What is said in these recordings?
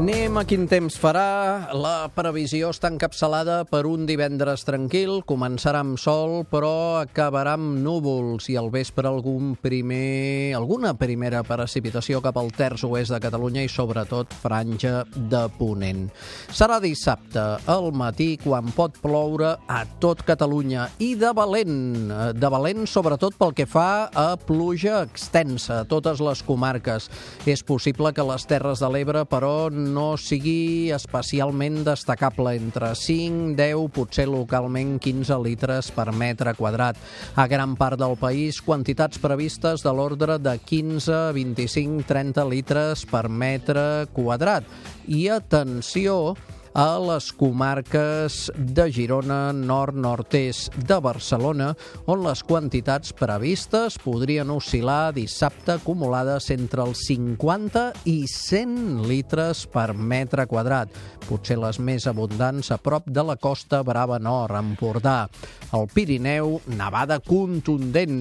Anem a quin temps farà. La previsió està encapçalada per un divendres tranquil. Començarà amb sol, però acabarà amb núvols i al vespre algun primer, alguna primera precipitació cap al terç oest de Catalunya i sobretot franja de Ponent. Serà dissabte al matí quan pot ploure a tot Catalunya i de valent, de valent sobretot pel que fa a pluja extensa a totes les comarques. És possible que les Terres de l'Ebre, però, no sigui especialment destacable, entre 5, 10, potser localment 15 litres per metre quadrat. A gran part del país, quantitats previstes de l'ordre de 15, 25, 30 litres per metre quadrat. I atenció, a les comarques de Girona, nord, nord-est de Barcelona, on les quantitats previstes podrien oscil·lar dissabte acumulades entre els 50 i 100 litres per metre quadrat, potser les més abundants a prop de la costa Brava Nord, Empordà. Al Pirineu, nevada contundent,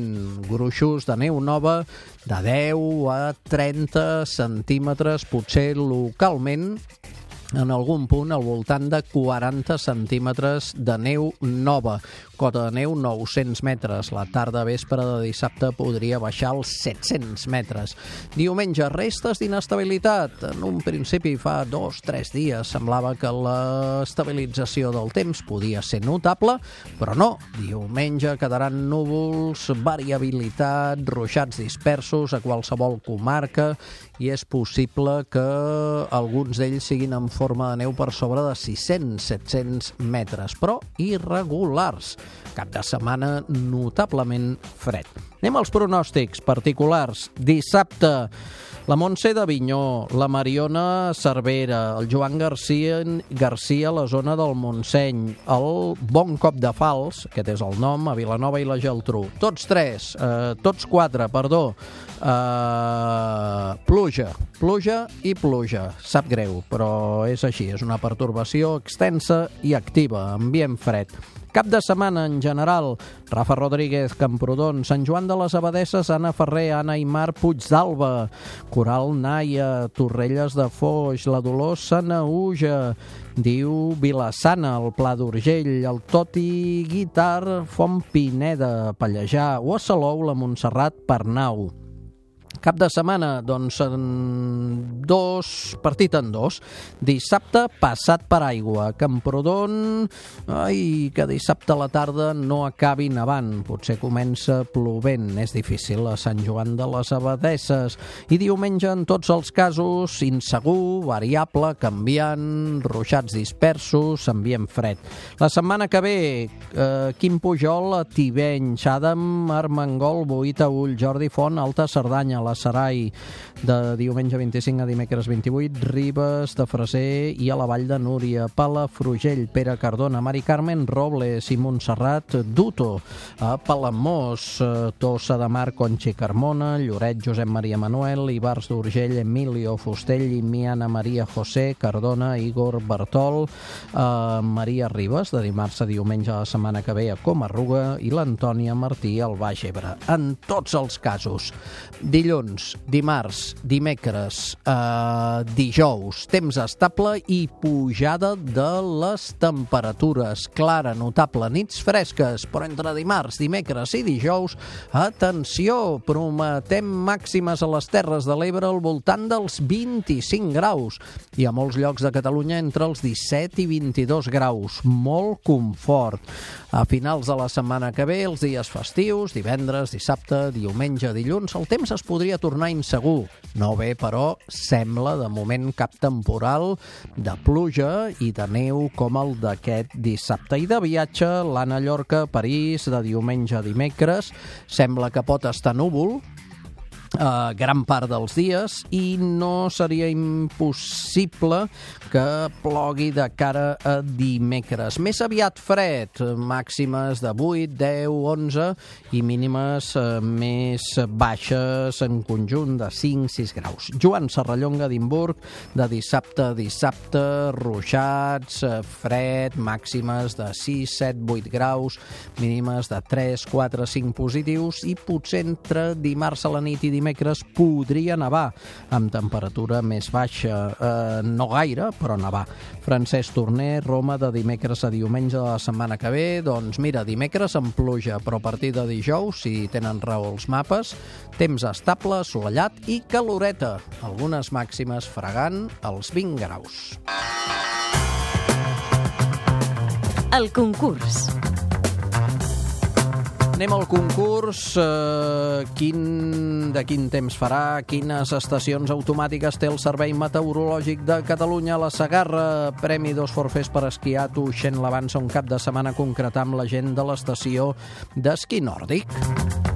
gruixos de neu nova de 10 a 30 centímetres, potser localment en algun punt al voltant de 40 centímetres de neu nova. Cota de neu 900 metres. La tarda vespre de dissabte podria baixar als 700 metres. Diumenge, restes d'inestabilitat. En un principi, fa dos, tres dies, semblava que l'estabilització del temps podia ser notable, però no. Diumenge quedaran núvols, variabilitat, ruixats dispersos a qualsevol comarca i és possible que alguns d'ells siguin en forma de neu per sobre de 600-700 metres, però irregulars. Cap de setmana notablement fred. Anem als pronòstics particulars. Dissabte, la Montse de Vinyó, la Mariona Cervera, el Joan Garcia, Garcia a la zona del Montseny, el Bon Cop de Fals, aquest és el nom, a Vilanova i la Geltrú. Tots tres, eh, tots quatre, perdó, eh, pluja, pluja i pluja. Sap greu, però és així, és una pertorbació extensa i activa, ambient fred. Cap de setmana en general, Rafa Rodríguez, Camprodon, Sant Joan de les Abadesses, Anna Ferrer, Anna Aymar, Puigdalba, Coral Naia, Torrelles de Foix, la Dolors Sanauja, diu Vilassana, el Pla d'Urgell, el Toti Guitar, Font Pineda, Pallejà, o a Salou, la Montserrat Pernau. Cap de setmana, doncs, en dos, partit en dos. Dissabte, passat per aigua. Camprodon, ai, que dissabte a la tarda no acabi nevant. Potser comença plovent. És difícil a Sant Joan de les Abadesses. I diumenge, en tots els casos, insegur, variable, canviant, ruixats dispersos, ambient fred. La setmana que ve, eh, Quim Pujol, Tibeny, Xàdam, Armengol, Boita Ull, Jordi Font, Alta Cerdanya, Sarai de diumenge 25 a dimecres 28, Ribes de Freser i a la Vall de Núria, Palafrugell, Pere Cardona, Mari Carmen Robles i Montserrat Duto, a Palamós, Tossa de Mar, Conxi Carmona, Lloret, Josep Maria Manuel, Ibars d'Urgell, Emilio Fustell i Miana Maria José, Cardona, Igor Bertol, eh, Maria Ribes, de dimarts a diumenge a la setmana que ve a Comarruga i l'Antònia Martí al Baix Ebre. En tots els casos, dilluns, dimarts, dimecres, eh, dijous, temps estable i pujada de les temperatures. Clara, notable, nits fresques, però entre dimarts, dimecres i dijous, atenció, prometem màximes a les Terres de l'Ebre al voltant dels 25 graus i a molts llocs de Catalunya entre els 17 i 22 graus. Molt confort. A finals de la setmana que ve, els dies festius, divendres, dissabte, diumenge, dilluns, el temps es podria tornar insegur. No bé, però, sembla de moment cap temporal de pluja i de neu com el d'aquest dissabte. I de viatge, l'Anna Llorca, París, de diumenge a dimecres, sembla que pot estar núvol, uh, gran part dels dies i no seria impossible que plogui de cara a dimecres. Més aviat fred, màximes de 8, 10, 11 i mínimes uh, més baixes en conjunt de 5, 6 graus. Joan Serrallonga d'Imburg, de dissabte a dissabte, ruixats, uh, fred, màximes de 6, 7, 8 graus, mínimes de 3, 4, 5 positius i potser entre dimarts a la nit i dimecres podria nevar, amb temperatura més baixa, eh, no gaire, però nevar. Francesc Torner, Roma, de dimecres a diumenge de la setmana que ve, doncs mira, dimecres amb pluja, però a partir de dijous, si tenen raó els mapes, temps estable, assolellat i caloreta, algunes màximes fregant els 20 graus. El concurs. Anem al concurs. Eh, quin, de quin temps farà? Quines estacions automàtiques té el Servei Meteorològic de Catalunya? La Sagarra, Premi dos forfers per esquiar, tuixent l'avança un cap de setmana concretar amb la gent de l'estació d'esquí nòrdic.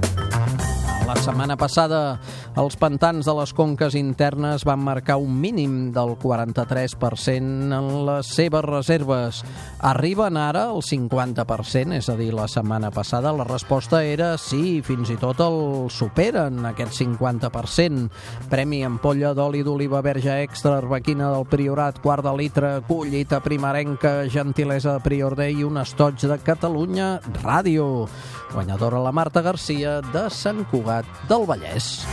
La setmana passada, els pantans de les conques internes van marcar un mínim del 43% en les seves reserves. Arriben ara al 50%, és a dir, la setmana passada la resposta era sí, fins i tot el superen, aquest 50%. Premi ampolla d'oli d'oliva verge extra, arbequina del Priorat, quart de litre, collita primerenca, gentilesa de Prior i un estoig de Catalunya Ràdio. Guanyadora la Marta Garcia de Sant Cugat del Vallès.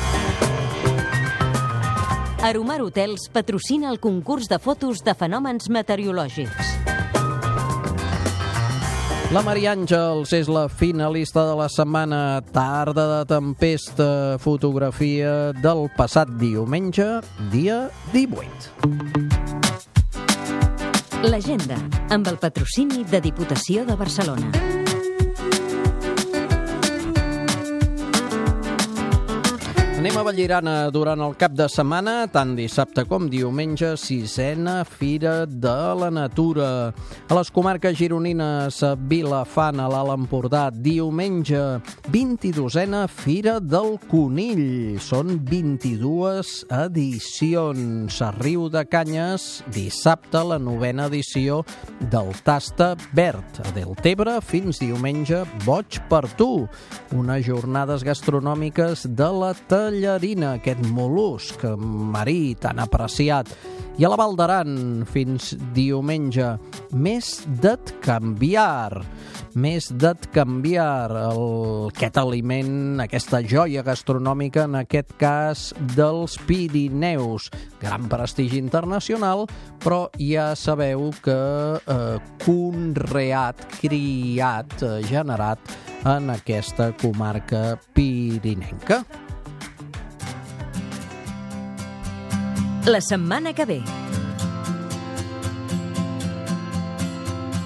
Aromar Hotels patrocina el concurs de fotos de fenòmens meteorològics. La Maria Àngels és la finalista de la setmana Tarda de Tempesta, fotografia del passat diumenge, dia 18. L'agenda, amb el patrocini de Diputació de Barcelona. Anem a Vallirana durant el cap de setmana, tant dissabte com diumenge, sisena Fira de la Natura. A les comarques gironines, Vilafant, a l'Alt Empordà, diumenge, 22a Fira del Conill. Són 22 edicions. A Riu de Canyes, dissabte, la novena edició del Tasta Verd. A Deltebre, fins diumenge, Boig per tu. Unes jornades gastronòmiques de la tallarina, aquest mol·lusc marí tan apreciat. I a la Val d'Aran, fins diumenge, més d'et canviar. Més d'et canviar el, aquest aliment, aquesta joia gastronòmica, en aquest cas dels Pirineus. Gran prestigi internacional, però ja sabeu que eh, conreat, criat, eh, generat en aquesta comarca pirinenca. La setmana que ve.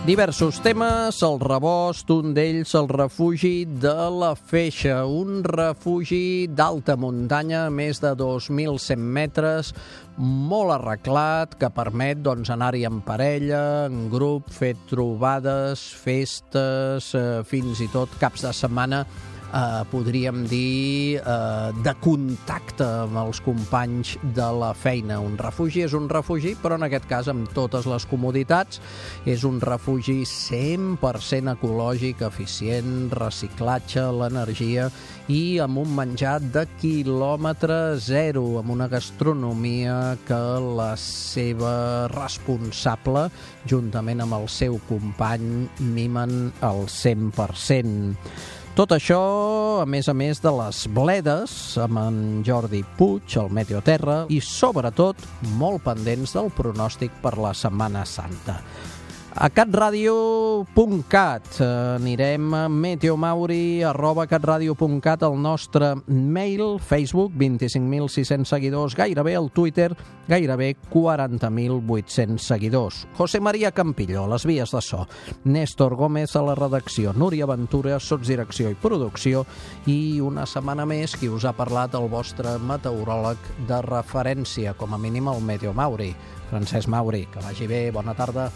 Diversos temes, el rebost, un d'ells el refugi de la Feixa, un refugi d'alta muntanya, més de 2.100 metres, molt arreglat, que permet doncs, anar-hi en parella, en grup, fer trobades, festes, eh, fins i tot caps de setmana eh, podríem dir, eh, de contacte amb els companys de la feina. Un refugi és un refugi, però en aquest cas amb totes les comoditats. És un refugi 100% ecològic, eficient, reciclatge, l'energia i amb un menjar de quilòmetre zero, amb una gastronomia que la seva responsable, juntament amb el seu company, mimen al 100%. Tot això, a més a més de les bledes, amb en Jordi Puig, el Meteoterra, i sobretot molt pendents del pronòstic per la Setmana Santa. A catradio.cat anirem a meteomauri arroba catradio.cat el nostre mail, Facebook 25.600 seguidors, gairebé el Twitter gairebé 40.800 seguidors. José María Campillo, a les vies de so. Néstor Gómez a la redacció. Núria Ventura, sotsdirecció i producció. I una setmana més qui us ha parlat el vostre meteoròleg de referència, com a mínim el Meteo Mauri. Francesc Mauri, que vagi bé, bona tarda.